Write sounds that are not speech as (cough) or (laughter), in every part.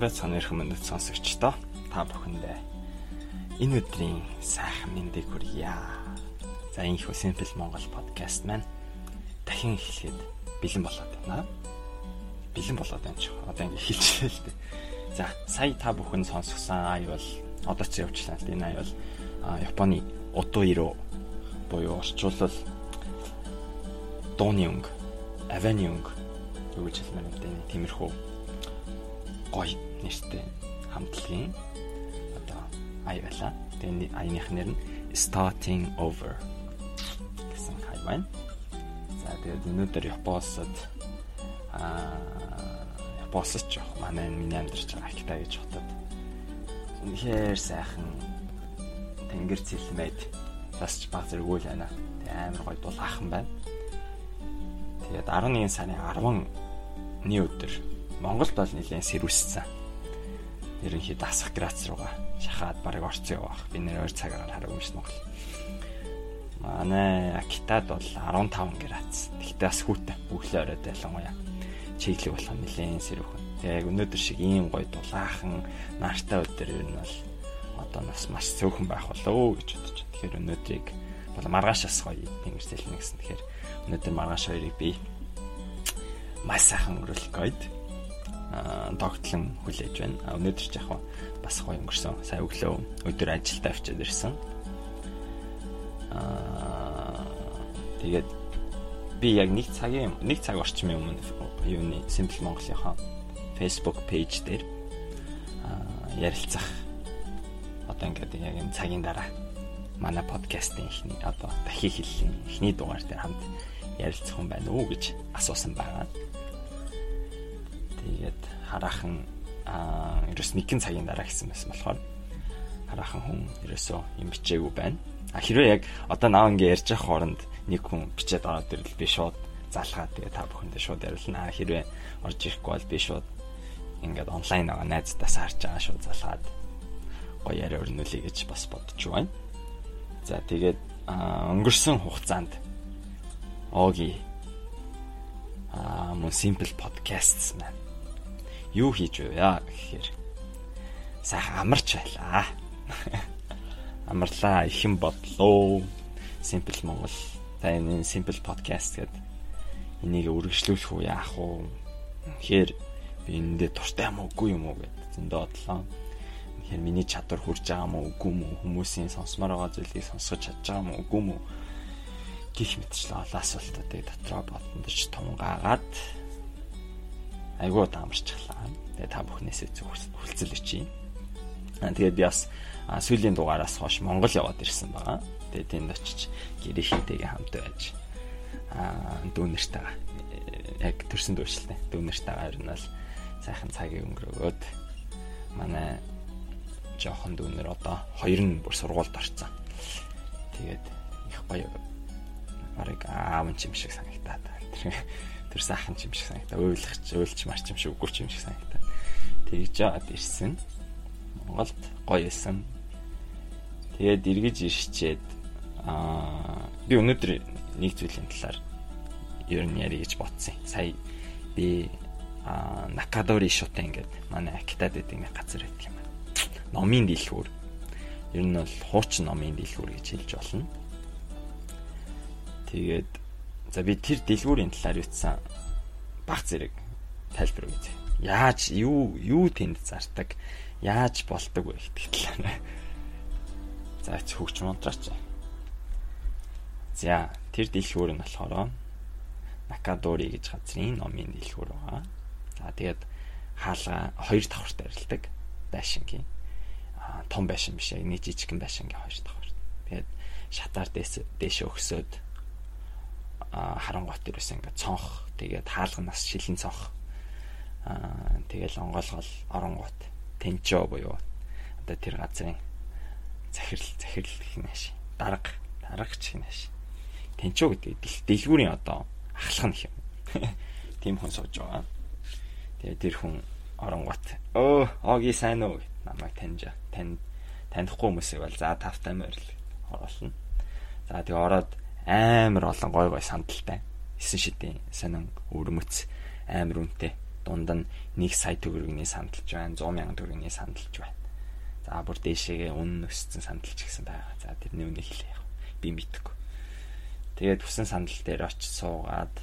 Сайн байцгаана өрхөн мөндөд сонсогчдоо та бүхэндээ энэ өдрийн сайхан мэндийг хүргье. За энэ их Simple Монгол подкаст маань дахин эхлэхэд бэлэн болоод байна. Бэлэн болоод байна ч одоо ингэ эхэлчихлээ л дээ. За сая та бүхэн сонсгосон ай бол одоо ч явуулчлаа л дээ. Энэ ай бол Японы Отоиро буюу орчуулбал дууны өнгө, авианы өнгө юу гэж хэлмээр юм бэ? Тиймэрхүү гоё нэртэй хамтлагийн одоо ай байла. Тэгээ аяных нэр нь Starting Over гэсэн хай байна. За тэгээд өнөөдөр Японосод аа Японосод ч манай миний амьдарч байгаа Китай гэж хотод үнэхээр сайхан тэнгэр цэлмэд бас ч баг зэрэг үйл байна. Тэгээ амар гоё дулаахан байна. Тэгээд 11 сарын 10-ны өдөр Монголд бол нэлээд сэрүүссэн. Ерөнхийдөө асах грац руугаа шахаад барыг орцсон явах. Би нэр 2 цагаар хараг юмш Монгол. Манай Акитад бол 15 грац. Тэгтээ бас хүүтэй. Өглөө оройд ялангуяа чиглэг болох нэлээд сэрүүхэн. Тэгээ өнөөдөр шиг ийм гоё дулаахан нартай өдөр ер нь бол одоо нас маш цөөхөн байх болоо гэж бодож. Тэгэхээр өнөөдрийг бол маргааш бас гоё тэнгэрсэлнэ гэсэн. Тэгэхээр өнөөдөр маргааш хоёрыг би маш сайхан өнгөрүүлэх гээд тогтлон хүлээж байна. Өнөөдөр ч яг бас гоё өнгөрсөн. Сая өглөө өдөр ажилдаа авчиад ирсэн. Аа тэгээд би яг нэг цагийн нэг цаг орчмын өмнө юуны Simple Mongoлийн Facebook пэйж дээр ярилцах одоо ингээд яг энэ цагийн дараа манай подкастын ихний одоо дахин хэллийн ихний дугаар дээр хамт ярилцах хүн байна уу гэж асуусан байгаа. Тэгээд хараахан аа ерөөс нэгэн цагийн дараа гэсэн байсан болохоор хараахан хүн ерөөсөө юм бичээгүй байна. А хэрвээ яг одоо наа ингэ ярьж явах хооронд нэг хүн бичээд ороод ирэл би шууд залгаад тэгээ та бүхэндээ шууд ярилцлаа. Хэрвээ орж ирэхгүй бол би шууд ингээд онлайн байгаа найздаас харж байгаа шууд залгаад гоё яриа өрнүүлэе гэж бас бодож байна. За тэгээд өнгөрсөн хугацаанд Оги аа мөн simple podcasts маань юу хийж вэ гэхээр сайхан амарч байлаа. (laughs) Амарлаа ихэн бодлоо. Simple Монгол. За энэ simple podcast гэдэг энийг үргэлжлүүлэх үү яах вэ? Тэгэхээр би энэ дээр туртай юм уу үгүй юм уу гэд зөндөө бодлоо. Тэгэхээр миний чадвар хүрж байгаа юм уу үгүй юм уу? Хүмүүсийн сонсомоор байгаа зүйлийг сонсгож чадж байгаа юм уу үгүй юм уу? гих мэтчлээ олон асуултуудыг дотроо бодондож тунгаагаад айгуу таамарчглаа. Тэгээ та бүхнээсээ хүлцэл өчье. Тэгээд би бас сүүлийн дугаараас хойш Монгол яваад ирсэн байгаа. Тэгээд тэнд очиж гэрээхийтэйгээ хамт байж аа дүүнэртэйгээ яг төрсөн дүүршилтэй дүүнэртэйгээ ер нь бол сайхан цагийг өнгөрөөгөөд манай жоохон дүүнэр одоо хоёр нь бүр сургуульд орсон. Тэгээд их гоё барыг аав юм шиг санагтаад. Тэр тэр сайхан юм шиг санагтаа. Уйлахч, уйлч марч юм шиг үгүй юм шиг санагтаа. Тэгж жаад ирсэн. Монголд гоё байсан. Тэгээд эргэж ирчээд аа би өнөөдөр нэг зүйлийн талаар ер нь ярих гэж бодсон. Сая би а Накадори шотэ ингээд манай Акитад гэдэг нэг газар байдаг юм байна. Номын дэлгүүр. Ер нь бол хуучин номын дэлгүүр гэж хэлж болно. Тэгээд За би тэр дэлгүүрийн талаар юутсан баг зэрэг тайлбар өгье. Яаж юу юу тэнд зардаг? Яаж болдог вэ гэдэг талаар. За хөгч монтраач. За тэр дэлгүүр нь болохоор Накадори гэж газрын номын дэлгүүр байгаа. За тэгээд хаалга хоёр давхартай арилдаг байшингийн. Том байшин биш яг нэг жижигхэн байшингийн хоёр давхар. Тэгээд шатаар дээшээ өгсөд харангуут ерөөсөө ингээд цонх. Тэгээд хаалганаас шилэн цонх. Аа тэгэл онгоолгол оронгууд тэнчөө буюу. Одоо тэр газрын захирал захирал гэх ааш дарга даргач гэх ааш тэнчөө гэдэг дэлгүүрийн одоо ахлах нь юм (laughs) тийм хүн сууж байгаа. Тэгээд тэр хүн оронгууд өө оги сайн уу? Намайг таньж тань танихгүй хүмүүсийг бол за тавтай морил оруулна за тэгээ ороод амар олон гой гой сандалтай 9 шидийн сонин өвөрмөц амар үнэтэй дунд нь 1 сая төгрөгийн сандалж байна 100 мянган төгрөгийн сандалж байна. За бүр дээшээгээ үнэн өссөн сандалж гисэн байгаа. За тэрний үнийг хэлээ яг. Би мэдгүй. Тэгээд хүсэн сандал дээр очиж суугаад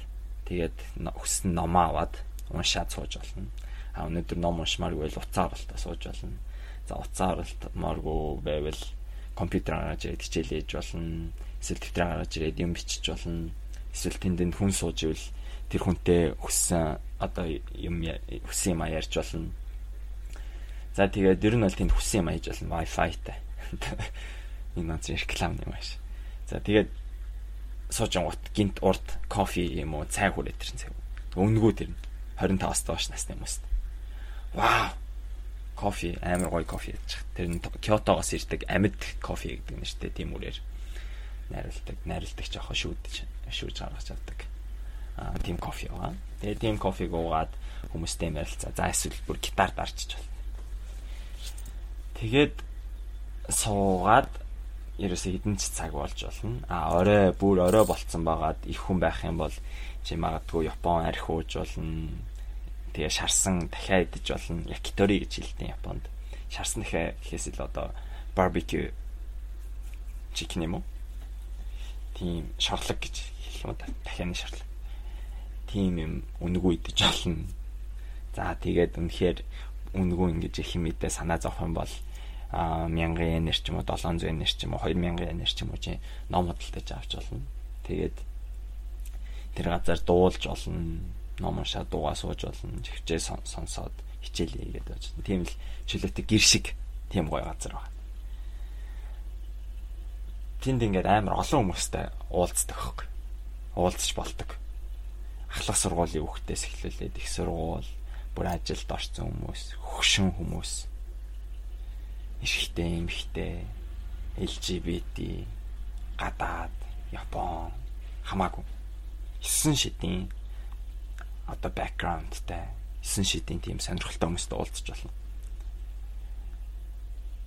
тэгээд хүссэн номоо аваад уншаад сууж болно. А өнөөдөр ном уншмааргүй л та сууж болно. За л моргоо байвал компьютер гаргаж хичээл хийж болно. Эсвэл дэвтэр гаргаж ирээд юм бичиж болно. Эсвэл тэнд хүн сууж ивэл тэр хүнтэй хүссэн одоо юм хүссэн юм ярьж болно. За тэгээд ер нь бол тэнд хүссэн юм хийж болно Wi-Fi-тай. (laughs) Энэ нууц реклам юм ааш. За тэгээд суужин гут гинт урд кофе юм уу цай хүрээд ирсэн цай. Өнгөө тэр 25-аас доош насны хүмүүст. Вау кофе амар гоё кофе ядчих. Тэр нь Киотогоос ирдэг амьд кофе гэдэг нь дээ. Тийм үрээр найруулдаг, найруулдаг жоохон шүүдж шүүж гаргаж авдаг. Аа тийм кофе байгаа. Тэгээ тийм кофег уугаад хүмүүстэй ярилцаа. За эсвэл бүр гитар дарчиж байна. Тэгээд суугаад ерөөсөө хэдэн ч цаг болж болно. А орой бүр орой болцсон байгаад их хүн байх юм бол чи магадгүй Япон арх ууж болно тэгээ шарсан дахиа идэж болно. Якитори гэж хэлдэг Японд. Шарсан дахиа гэхээс л одоо барбекю чикен юм уу? Тийм шарлаг гэж хэлэх юм да. Дахианы шарлаг. Тийм юм үнгүү идэж болно. За тэгээд үнэхээр үнгүү ингэж их юм идэ санаа зовх юм бол а 1000 yen-ээр ч юм уу 700 yen-ээр ч юм уу 2000 yen-ээр ч юм уу чи ном худалдаж авч болно. Тэгээд тэр газар дуулж болно ном уншаад дуугаа сууж болно. Живчээ сонсоод хичээлээ гэдэг байж. Тийм л чөлөөтэй гэр шиг тийм гоё газар байна. Тэнд ингээд амар олон хүмүүстэй уулздаг хөөх. Уулзч болдог. Ахлах сургуулийн хүүхдээс эхлүүлээд их сургууль, бүр ажилд орсон хүмүүс, хөгшин хүмүүс. Эрэгтэй, эмэгтэй, LGBT, гадаад, Япон хамаагүй. 9 шидийн одоо бэкграундтай 9 шидийн тийм сонирхолтой хүмүүстэй уулзч болно.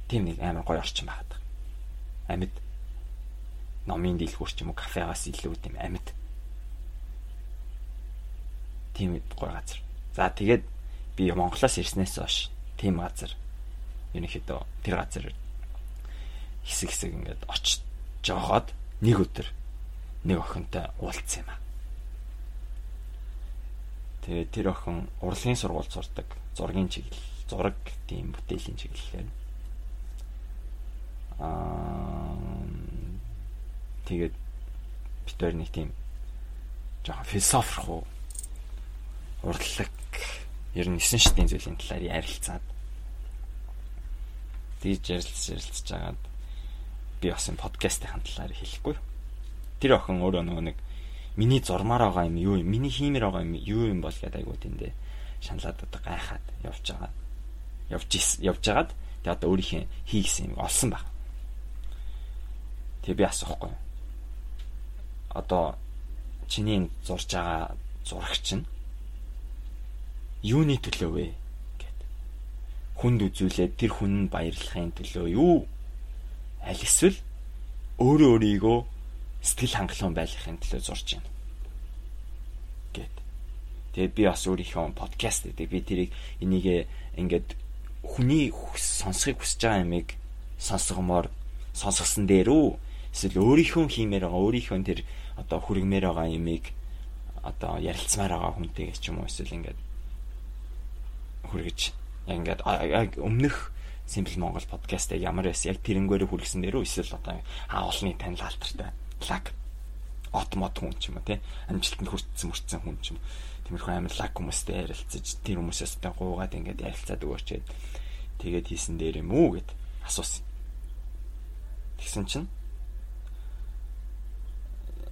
Тийм нэг амар гоё орчин байгаад. Амьд номын дэлгүүр ч юм уу кафегаас илүү тийм амьд. Тийм гоё газар. За тэгээд би Монголоос ирснээс хойш тийм газар ерөнхийдөө тэр газар хэсэг хэсэг ингээд очиж жохоод нэг өдөр нэг охинтой уулзсан юм аа. Тэгээд тэр охин урлагийн сургуульд сурдаг. Зургийн чиглэл, зураг тийм бүтээлийн чиглэлээр. Аа тэгээд бид хоёр нэг тийм жоохон философик уу урлаг ер нь 9 шидийн зүйлийн талаар ярилцаад тийж ярилцж ярилцж байгаад би бас энэ подкастын талаар хэлэхгүй. Тэр охин өөрөө нөгөө нэг миний зурмаар байгаа юм юу юм миний хиймээр байгаа юм юу юм бол гэдэг айгуу тэндээ шаналаад одоо гайхаад явж байгаа явж явж байгаад тэгээ одоо өөрийнхөө хийгсэн юм олсон баг. Тэгээ би асуухгүй. Одоо чиний зурж байгаа зурагч нь юуны төлөө вэ гэд. Хүнд үзүүлээд тэр хүн нь баярлахын төлөө юу? Аль эсвэл өөрөө өөрийгөө сэтгэл хангалуун байхын төлөө зурж байна. Гэт. Тэгээ би бас өөрийнхөө подкаст гэдэг би тэрийг энийг ингээд хүний сонсохыг хүсэж байгаа юмыг сонсгомоор сонсгосон дээр үү эсвэл өөрийнхөө хиймээр байгаа өөрийнхөө тэр одоо хүргмээр байгаа юмыг одоо ярилцмаар байгаа хүнтэй ч юм уу эсвэл ингээд хүргэж яг ингээд өмнөх Simple Монгол подкастыг ямар байсан яг тэрнгээрээ хүргэсэн дээр үү? Эсвэл одоо хаалны танил алтартай лаг от мод хүн ч юм уу тий? Амжилтанд хүрсэн мөрцсөн хүн ч юм тиймэрхүү амар лаг хүмүүстэй ярилцаж тэр хүмүүсээс тэ гуугаад ингээд ярилцаад өгөөчээд тэгээд хийсэн дээр юм уу гэд асуусан. Тэгсэн чинь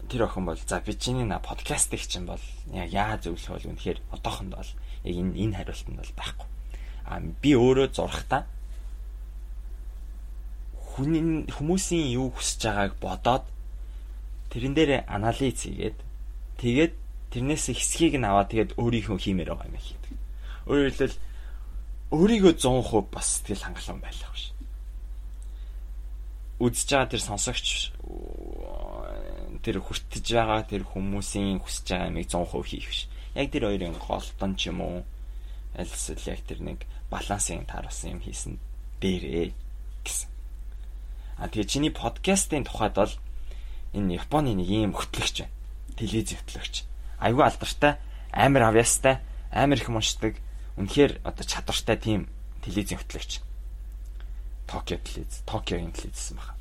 тэр охин бол за би чиний на подкастыг чинь бол яг яа зөвлөх бол үнэхээр одоохонд бол яг энэ энэ хариултанд бол байхгүй. А би өөрөө зурхтаа хүний хүмүүсийн юу хүсэж байгааг бодоод тэрэн дээр анализ хийгээд тэгээд тэрнээс хэсгийг нь аваад тэгээд өөрийнхөө хиймээр байгаа юм хийдэг. Өөрөөр хэлбэл өөрийгөө 100% бас сэтгэл хангалуун байлах биш. Үзэж байгаа тэр сонсогч тэр хүртэж байгаа тэр хүмүүсийн хүсэж байгаа юмыг 100% хийх биш. Яг тэр хоёрын голтон ч юм уу аль эсвэл яг тэр нэг балансын тааруулсан юм хийсэн дээрээ гэсэн. А тэгээ чиний подкастын тухайд бол энэ Японы нэг ийм хөтлөгч байна. Телевиз хөтлөгч. Айгүй алдартай, амар авьяастай, амар их уншдаг, үнэхээр одоо чадвартай тийм телевизийн хөтлөгч. Токио телевиз, Токиогийн телевизсэн байна.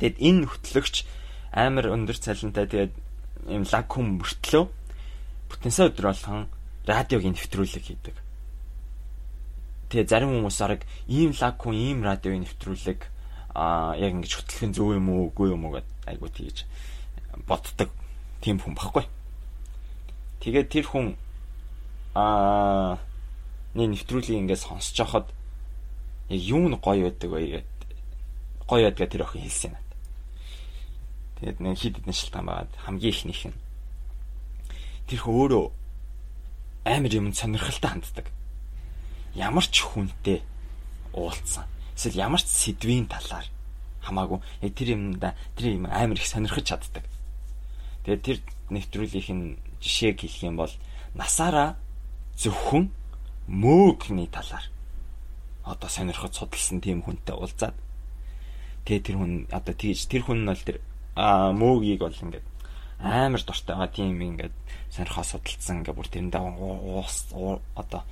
Тэгэд энэ хөтлөгч амар өндөр цалинтай тэгээд ийм лаг хүм мөртлөө бүтэнсэ өдөр болгон радиогийн нэвтрүүлэг хийдэг. Тэгээ зарим хүмүүс арга ийм лаг хүн ийм радиогийн нэвтрүүлэг аа яг ингэж хөтлөх нь зөв юм уу үгүй юм уу гэд айгуу тийж боддог тийм хүн баггүй. Тэгээд тэр хүн аа нэг нэвтрүүлгийг ингээд сонсож байхад яг юу нь гоё байдаг вэ гэд гоё байдгаа тэр охин хэлсэн надад. Тэгээд нэг хид хідэн шилтгаан байгаад хамгийн ихнийх нь тэр хөө өөрөө амар юм сонирхолтой ханддаг. Ямар ч хүнтэй уулзсан. Эсвэл ямар ч сэдвийн талаар хамаагүй яг тэр юмда тэр юм амар их сонирхож чаддаг. Тэгээд тэр нэвтрүүлгийнх нь жишээг хэлэх юм бол насаараа зөвхөн мөөгийн талаар одоо сонирхож судалсан тийм хүнтэй уулзаад тэгээ тэр хүн одоо тэгж тэр хүн нь бол тэр мөөгийг бол ингээд амар дуртай байгаа тийм ингээд сонирхоо судалсан ингээд бүр тэрэндээ уус одоо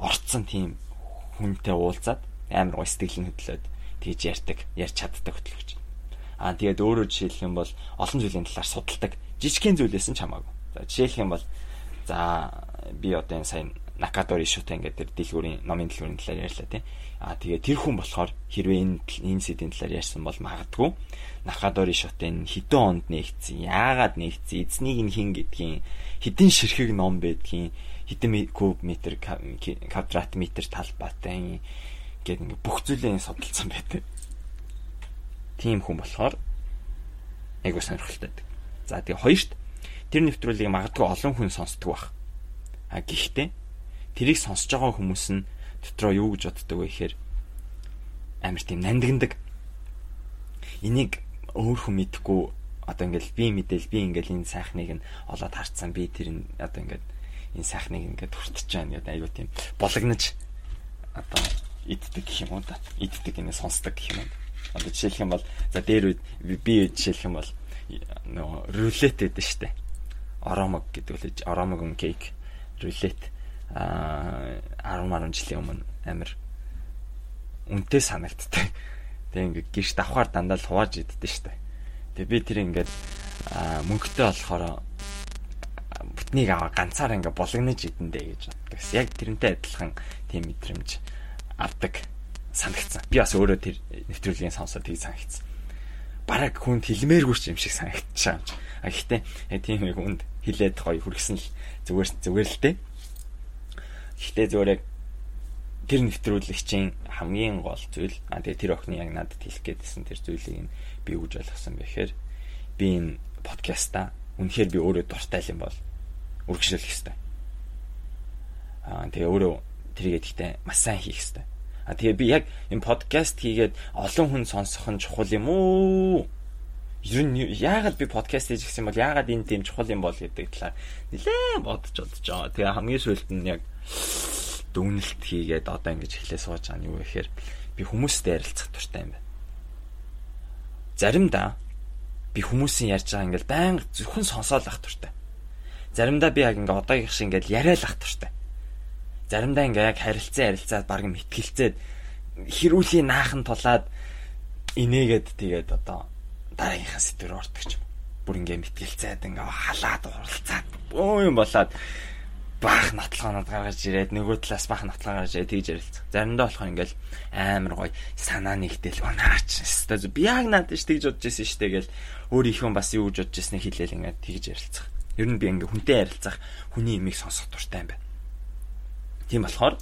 орцсон тийм хүнтэй уулзаад амар гоо сэтгэлийн хөдлөөд тэгж ярьдаг, ярьж чаддаг хөтлөгч. Аа тэгээд өөрөөр жишээлх юм бол олон зүйлийн талаар судалдаг. Жижигхэн зүйлээс нь ч хамаагүй. За жишээлх юм бол за би одоо энэ сайн Накадори шута ингээд тэр дэлгүүрийн номын дэлгүүрийн талаар ярьлаа тийм. Аа тэгээ тэр хүн болохоор хэрвээ энэ энэ сэдвийн талаар ярьсан бол магадгүй Накадори шутын хэдэн онд нэгдсэн, яагаад нэгдсэн, эзнийг нь хин гэдгийг хэдэн ширхэг ном байдгийг, хэдэн куб метр квадрат метр талбайтай гэдэг ингээд бүх зүйлээ судалсан байдаг. Тийм хүн болохоор айгуу сонирхолтой байдаг. За тэгээ хоёрт тэр нэвтрүүлгийг магадгүй олон хүн сонсдог байх. А гэхдээ тэрийг сонсож байгаа хүмүүс нь дотроо юу гэж боддог вэ гэхээр амар тийм нандиндаг. Энийг өөр хүн мэдхгүй одоо ингээл би мэдээл би ингээл энэ сайхныг нь олоод харцсан би тэр нь одоо ингээд энэ сайхныг ингээд хүртэж байгаа гэдэг аюу тийм бологнож одоо иддэг гэх юм уу да иддэг инээ сонсдог гэх юм уу? Одоо жишээлх юм бол за дээр үед би жишээлх юм бол нөгөө рулет гэдэг штэ. Оромог гэдэг үлээж оромог кейк рулет а 10 10 жилийн өмнө амир үнэтэй санагддаг. Тэгээ ингээ гэрш давхаар дандаа л хувааж иддэг штэ. Тэгээ би тэр ингээд мөнгөтэй болохоор бүтнийг аваа ганцаар ингээ болгонож идэндээ гэж боддог. Яг тэрнтэй адилхан тийм мэдрэмж авдаг санагдсан. Би бас өөрөө тэр нэвтрүүлгийн сонсоод тийг санагдсан. Бараг хүнд хэлмээргүй юм шиг санагдчихаа. А гэхдээ тийм нэг хүнд хилээд гоё хүргэсэн л зүгээр зүгээр л дээ. Гэхдээ зүгээр яг тэр нэвтрүүлэгчийн хамгийн гол зүйл а тэгээ тэр охины яг надад хэлэх гээдсэн тэр зүйлийг би үгж ойлгосон бэхээр би энэ подкаста үнэхээр би өөрөө дуртай юм бол үргэлжлүүлэх хэрэгтэй. Аа тэгээ өөрөө тэрийгээ гэхдээ маш сайн хийх хэрэгтэй. А тэгээ би яг энэ подкаст хийгээд олон хүн сонсох нь чухал юм уу? Ер нь яагаад би подкаст хийж гисэн бол яагаад энэ тийм чухал юм бол гэдэг талаар нэлээд бодож бодож байгаа. Тэгээ хамгийн сүүлд нь яг дүгнэлт хийгээд одоо ингэж эхлээ сууж байгаа нь юу гэхээр би хүмүүстэй ярилцах дуртай юм байна. Заримдаа би хүмүүсийн ярьж байгаа ингээл байнга зөвхөн сонсоол ах дуртай. Заримдаа би яг ингээ одоогийнх шиг ингээл яриад ах дуртай. Заримдаа ингээ яг харилцаа ярилцаад баг мэтгэлцээд хэрүүлийн наахан тулаад инээгээд тэгээд одоо дараагийнхаа сэдвээр ордог юм. Бүр ингээ мэтгэлцээд ингээ халаад уралцаад бөө юм болоод баах нотлогоонод гаргаж ирээд нөгөө талаас баах нотлогоо гаргаж ирээд тэгж ярилцах. Заримдаа болох ингээл амар гоё санаа нэгтэл унаач. Өстой би яг надад ш тэгж бодож байсан штэ гэл өөрийнхөө бас юу гэж бодож байсныг хэлээл ингээд тэгж ярилцах. Ер нь би ингээ хүнтэй ярилцах, хүний имийг сонсох дуртай юм байна. Тийм болохоор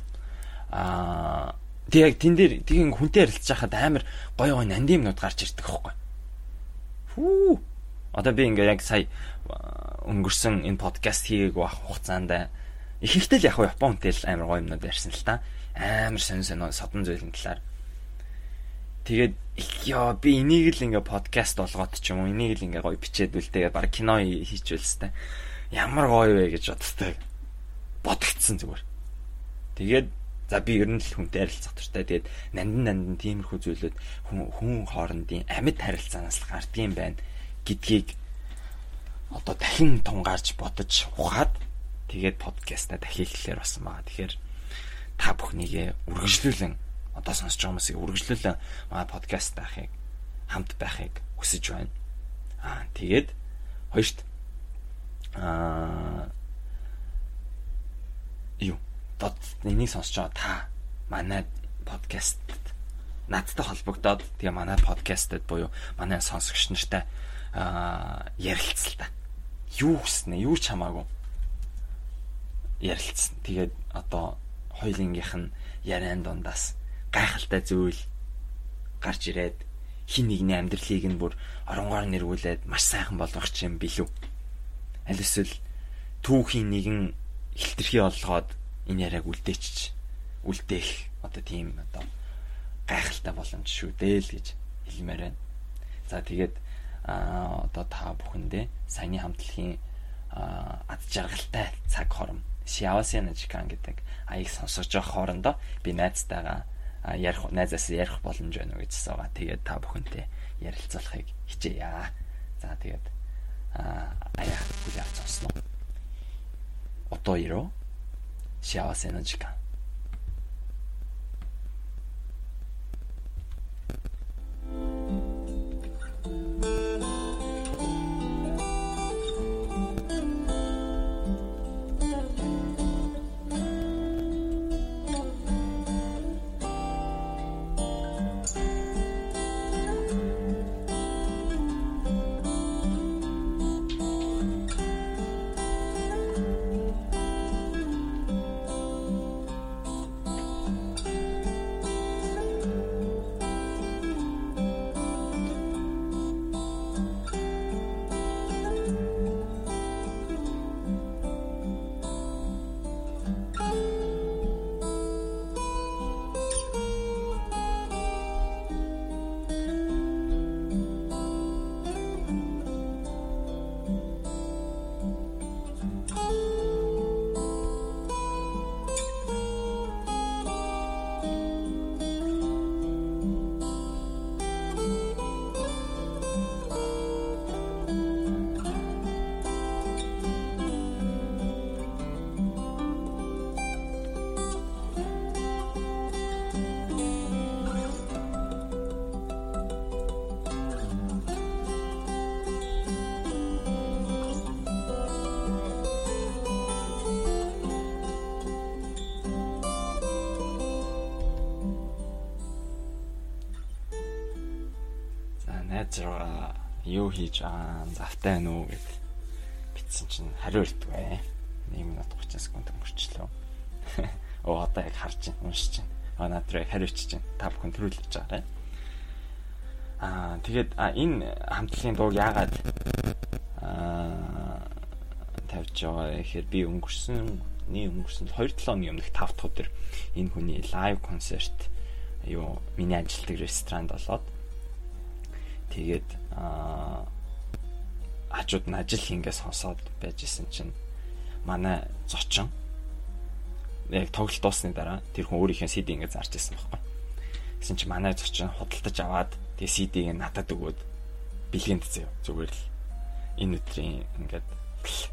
аа тэг яг тэн дээр тийм хүнтэй ярилцж байхад амар гоё гоё нандин юмнууд гарч ирдэг аахгүй. Хүү. Одоо би ингээ яг сая өнгөрсөн энэ подкаст хийгээг байх хугацаанд Ихэнхдээ л яг Япон хүнтэй л амар гоё юмнууд ярьсан л та. Амар сонь сонь содон зүйлэн талаар. Тэгээд ёо би энийг л ингээ подкаст болгоод ч юм уу энийг л ингээ гоё бичээд үл тэгээд баг кино хийчихвэл хэвээр ямар гоё вэ гэж боддог. Бодгдсон зүгээр. Тэгээд за би ер нь л хүнтэй харилцах туфтаа. Тэгээд нандан нандан тиймэрхүү зүйлүүд хүн хүн хоорондын амьд харилцаанаас л гардыг байна гэдгийг одоо дахин тунгаарч бодож ухаад тэгээд подкаста дахиж хэлэхээр басан байгаа. Тэгэхээр та бүхнийг үргэлжлүүлэн одоо сонсож байгаа хүмүүсийг үргэлжлүүлэн манай подкаст таахыг хамт байхыг хүсэж байна. Аа тэгээд хоёрт аа юу дод энийг сонсож байгаа та манай подкаст надтай холбогдоод тэгээ манай подкастэд буюу манай сонсогч нартай аа ярилцлаа. Юу гэснэ юу ч хамаагүй ярилцсан. Тэгээд одоо хоёлынгийнх нь яриан дундаас гайхалтай зүйл гарч ирээд хин нэгний амьдралыг нь бүр оронгоор нэрвүүлээд маш сайхан болгох юм билүү. Аль эсвэл түүхийн нэгэн хилтерхий олгоод энэ яриаг үлдээчих үлдээх одоо тийм одоо гайхалтай боломж шүү дээ л гэж хэлмээр байна. За тэгээд а одоо та бүхэндээ саяны хамтлагийн ад жаргалтай цаг хором Шиавасын Жикан гэдэг аяг сонсож байгаа хоорондоо би найзтайгаа ярих найзаас ярих боломж байна уу гэжсэн байгаа. Тэгээд та бүхэнтэй ярилцуулахыг хичээе. За тэгээд аяа хүлээ авч сонсно. Одоо ирөө. Шиавасын Найз руугаа юу хийж аа завтай байна уу гэд битсэн чинь хариу ирдэг бай. 1 минут 30 секунд өнгөрчлөө. (laughs) Оо одоо яг харж байна, уншиж байна. Аа надраа хариучиж байна. Та бүхэн төрүүлж байгаарай. Аа тэгээд энэ хамтлагийн дуу яагаад аа тавьж байгаа гэхээр би өнгөрсөн нэг өнгөрсөн 2-7 өдрийн өмнөх 5 дахь өдөр энэ хүний лайв концерт юу миний ажилтдаг ресторанд болоод Тэгээд аа хажууд нь ажил хингээ сонсоод байж исэн чинь манай зочин яг тоглолт дуусны дараа тэр хүн өөрийнхөө CD ингээд зарж исэн байхгүй. Гэсэн чи манай зочин худалдаж аваад тэгээ CD-г надад өгөөд бэлгэнд зөө зүгээр л энэ өдрийн ингээд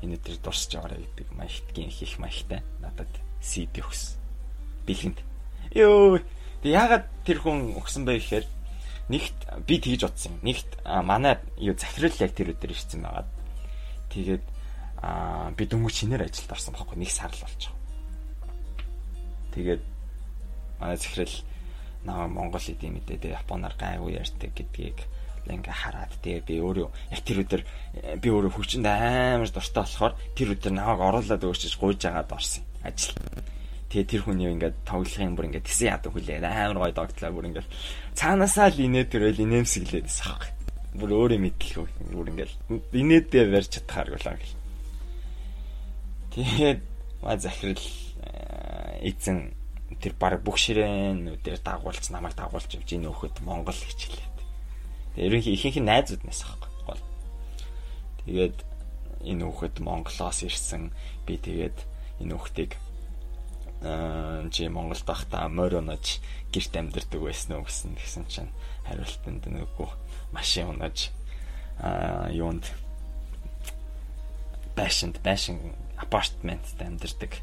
энэ өдрийг дурсаж аваарай гэдэг маягтгийн их маягтай надад CD өгсөн. Бэлгэнд. Йоо. Тэг ягаад тэр хүн өгсөн бэ гэхээр нэгт би тэгж бодсон юм. Нэгт манай юу захирал яг тэр өдөр ирсэн байгаад тэгээд би дөнгөж шинээр ажилд орсон байхгүй нэг сар л болж байгаа. Тэгээд манай захирал наа Монгол эдийн мэдээ тэгээ Японоор гайгүй ярьдаг гэдгийг ингээ хараад тэгээ би өөрөө яг тэр өдөр би өөрөө хүчинд амар дуртай болохоор тэр өдөр намайг оруулаад өөрчиж гуйж агаад орсон ажил. Тэгээ тэр хүний ингээд тоглохын бүр ингээд тэсэн яд хүлээ амар гоё догтлаа бүр ингээд цаанаасаа л инээд төрөл инээмсэглээд аахгүй. Бүр өөрөө мэдлээ бүр ингээд инээдээ барьж чадхаар гэлээ гэл. Тэгээд маа захирал э, эзэн тэр баг бүх ширээнүүдээр дагуулж намайг дагуулж явж энэ өөхөд Монгол хичээлээд. Тэгээд ерөнхий ихэнх нь найзууд нэс аахгүй. Тэгээд энэ өөхөд Монголоос ирсэн би тэгээд энэ өөхтийг аа чи Монголд байхдаа морь унаж гэрт амьдардаг байсан уу гэсэн тэгсэн чинь хариултанд нөгөө машин унаж аа юунд байшинд байшин апартментд амьдардаг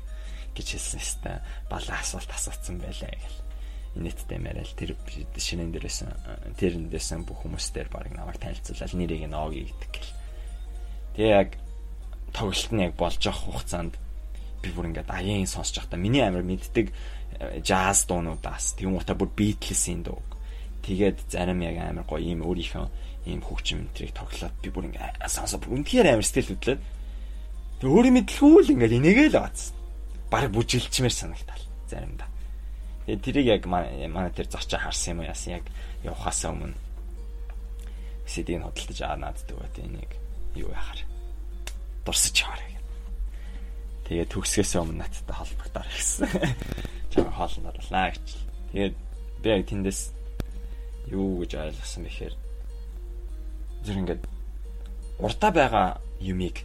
гэж хэлсэн хэвээр балаа асуулт асуусан байлаа гэл. Инэттэй мэрэл тэр шинэн дээрээс тэрэндээс бүх хүмүүстээр баг намайг танилцуулаад нэрийг нь Оги гэдэг гэл. Тэгээ яг тоглолт нь яг болж авах хугацаанд би бүр ингээд аян сонсож байхдаа миний амир мэддэг жаз дуунуудаас тийм утаа бүр Beatles-ийн дуу. Тэгээд зарим яг амир гоё ийм өөрийнхөө ийм хөгжим мэтрийг тоглоод би бүр ингээд сонсоо. Бүр үнэхээр амир сэтгэл хөдлөөд. Тэг өөрийн мэдлгүй л ингээд энийгээ л бац. Бараг бүжилчмээр санагтал заримдаа. Тэгээд тэрийг яг манай тэр зочоо харсан юм уу яасан яг явахаасаа өмнө. CD-г хөдөлтөж аа нааддаг бат энийг юу яхаар дурсаж яваарай гэх. Тэгээ төгсгөөсөө өмнө надтай холбогдоор гэсэн. (laughs) Чам хоолнд орлаа гэж. Тэгээд би яг тэндээс юу гэж ойлгосон бэхээр зүр ингээд урдаа байгаа юмыг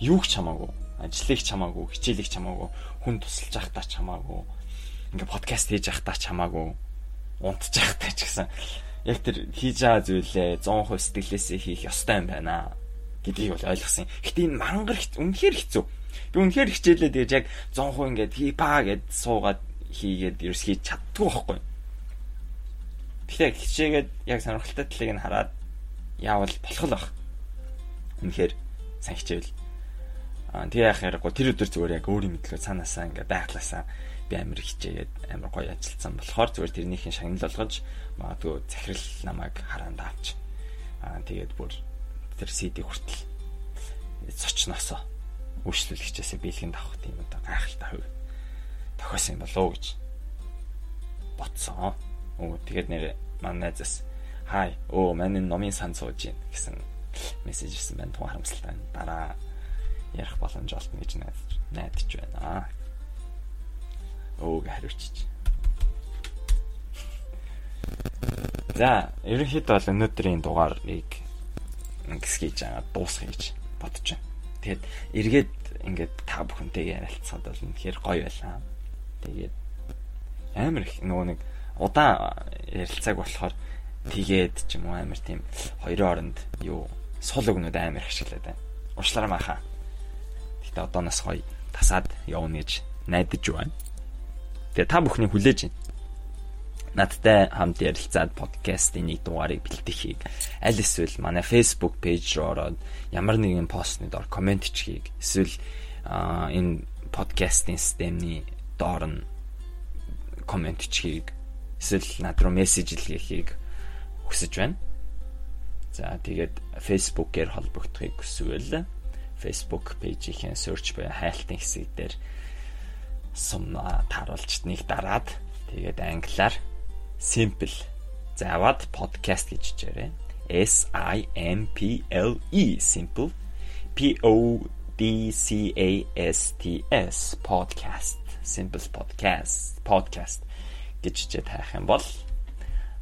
юу ч хамаагүй ажлыг ч хамаагүй хичээлийг ч хамаагүй хүн тусалж явахдаа ч хамаагүй ингээ подкаст хийж явахдаа ч хамаагүй унтж явахдаа ч гэсэн яг тэр хийж байгаа зүйлээ 100% сэтгэлээсээ хийх ёстой юм байна гэдгийг бол ойлгосон. Гэтэ энэ мангар үнэхээр хэцүү. Би үнэхээр хичээлээ тэгэж яг 100% ингээд хипа гэд суугаад хийгээд ерөөс хийж чаддгүй байхгүй. Тэгэхээр хичээгээд яг сонирхолтой талыг нь хараад яавал болох л бах. Үнэхээр сайн хичээвэл. Аа тэгээ яах яриаггүй тэр өдөр зүгээр яг өөрийн мэдлээ цаанаасаа ингээд байглаасаа би амир хичээгээд амир гоё ажилласан болохоор зүгээр тэрнийхээ шагнал болгож магадгүй захирал намайг хараанд авч аа тэгээд бүр тэр CD хүртэл цочноосоо үйлчлүүлэгчээсээ бэлгэнд авах тийм одоо гайхалтай хувь тохиосон юм болоо гэж ботсон. Өө тэгээд нэр манай найзаас хай оо манай номын сан сууж гин гэсэн мессеж ирсэн байна. Тун харамсалтай. Дараа ярих боломж олно гэж найдаж найдаж байна. Өө хариучиж. За, ерөнхийдөө бол өнөөдрийн дугаарыг гисгийж байгаа дуусгая гэж бодож байна. Тэгээд эргээд ингээд та бүхэнтэйгээ ярилцахад бол үнэхээр гоё байлаа. Тэгээд амар их нөгөө нэг удаан ярилцааг болохоор тэгээд ч юм уу амар тийм хоёрын оронд юу сул өгнөд амар их ашиглаад байна. Уучлаарай маха. Гэтэ одооноос гоё тасаад явна гэж найдаж байна. Тэгээ та бүхний хүлээж байна надтай хамт ярилцаад подкастын нэг дугаарыг бэлтгэхийг аль эсвэл манай Facebook пэйж руу ороод ямар нэгэн постны доор комент хийхийг эсвэл энэ подкастын системний доор нь комент хийхийг эсвэл над руу мессеж илгээхийг хүсэж байна. За тэгээд Facebook-ээр холбогдохыг хүсвэл Facebook пэйжийн search буюу хайлтын хэсэг дээр сумна тааруулж нэг дараад тэгээд англиар simple. Заавад podcast гэж хичээрээ. S I M P L E. Simple. P O D C A S T S. Podcast. Simple podcast. Podcast гэж хичээ таах юм бол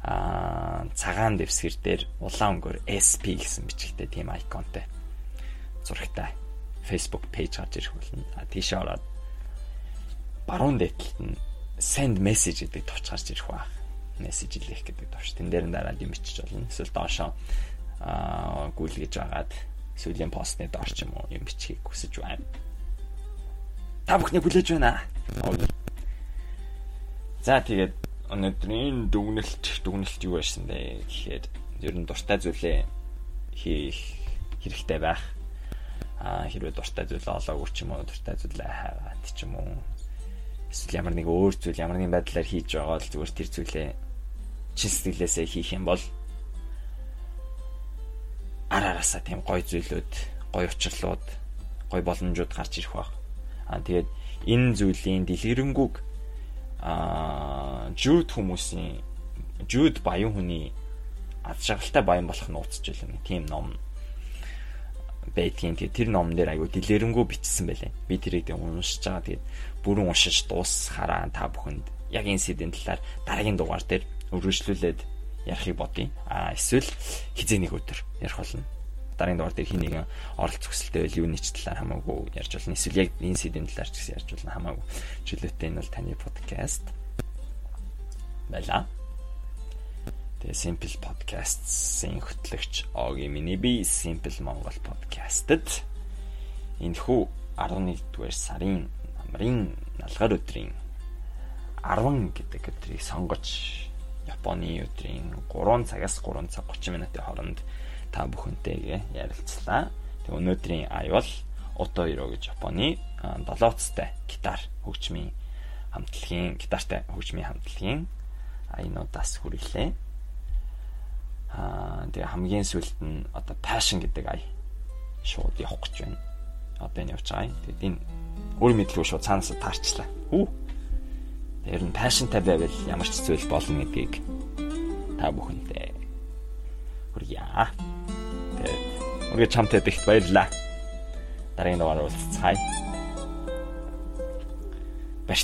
аа цагаан дэвсгэр дээр улаан өнгөөр SP гэсэн бичгтэй тийм айконтой зурагтай Facebook пэйж гарч ирэх болно. А тийшээ ороод баруун дээдлэлт нь send message гэдэг товч гарч ирэх баг мессеж илээх гэдэг товч. Тэн дээр нь дараад юм бичиж болно. Эсвэл доошоо аа гүйлгэж агаад сүүлийн постны доор ч юм уу юм бичгийг хүсэж байна. Та бүхний хүлээж байна. За тэгээд өнөөдрийн дүгнэлт дүгнэлт юу байсан бэ гэхээр ер нь дуртай зүйлээ хийх хэрэгтэй байх. Аа хэрвээ дуртай зүйл олоогүй ч юм уу дуртай зүйлээ хаагаад ч юм уу эсвэл ямар нэг өөр зүйл ямар нэгэн байдлаар хийж байгаа л зүгээр тэр зүйлээ чин сэтгэлээсээ хийх юм бол араараасаа тийм гой зүйлүүд, гой учрлууд, гой боломжууд гарч ирэх баг. Аа тэгээд энэ зүйлийн дэлгэрэнгүй аа жууд хүмүүсийн жууд баян хүний аз жаргалтай баян болох нь ууцж байлаа. Тийм ном байдгийн тэгээд тэр номн дээр аягүй дэлгэрэнгүй бичсэн байлаа. Би тэрийг уншиж байгаа. Тэгээд бүрэн уншиж дуусахаараа та бүхэнд яг энэ сэдвийн талаар дараагийн дугаар дээр өргөжлүүлээд ярихыг бодъё. А эсвэл хизээ нэг өдөр ярих болно. дараагийн дугаар дээр хин нэгэн оролц хүсэлтэй байл юуны ч талаар хамаагүй ярьж болно. Эсвэл яг энэ сэдвийн талаар ч гэсэн ярьж болно хамаагүй. Чөлөөтэй энэ бол таны подкаст байла. Тэгээ Simple Podcasts-ийн хөтлөгч Оги миний би Simple Монгол подкастэд энэхүү 11-р сарын намрын налгаар өдрийн 10 гэдэг өдрийг сонгож Японы өдрийн 3 цагаас 3 цаг 30 минутын хооронд та бүхэнтэйгээ ярилцлаа. Тэг өнөөдрийн ая бол Ото Иро гэж Японы 7 уцтай гитар хөгжмийн хамтлагийн гитартай хөгжмийн хамтлагийн аянуудаас хүргэлээ. Аа тэгээ хамгийн сүүлд нь одоо passion гэдэг ая шууд явах гэж байна. Одоо энэ явж байгаа юм. Тэгэд энэ өөр мэдлгүй шууд цаанаас таарчлаа. Хүү Ер нь пашнтай байвал ямар ч зүйл болно гэдгийг та бүхэндээ хүргье. Тэгээд үргэлж хамтдаа ихт баярлалаа. Дараагийн дугаар уулзцаая. Баяр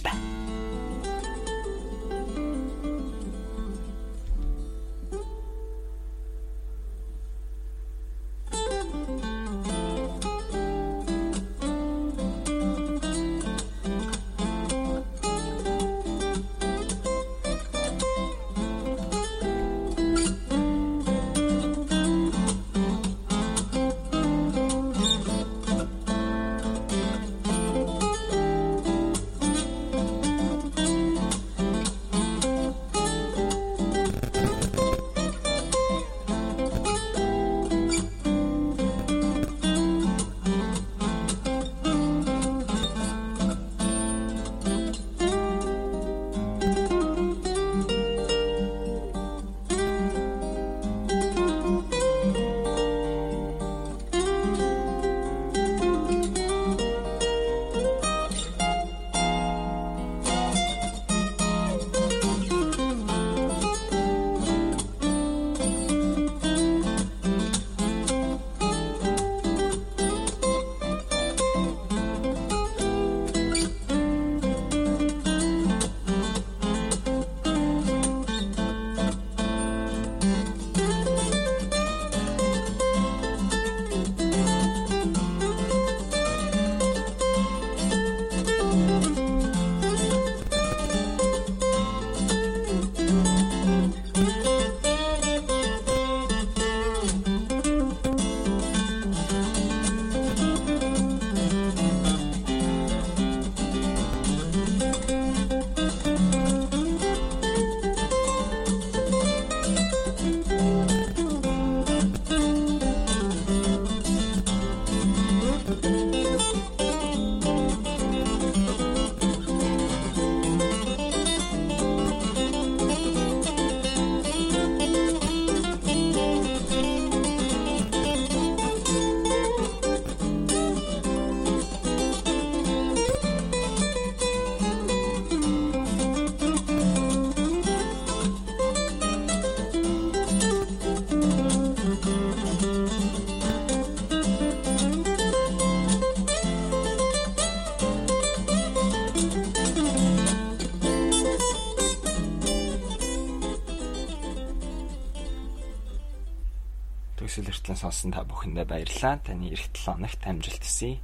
сонсон та бүхэндээ баярлалаа. Таны эх 7 хоногт амжилт хүсье.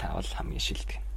Та бол хамгийн шилдэг.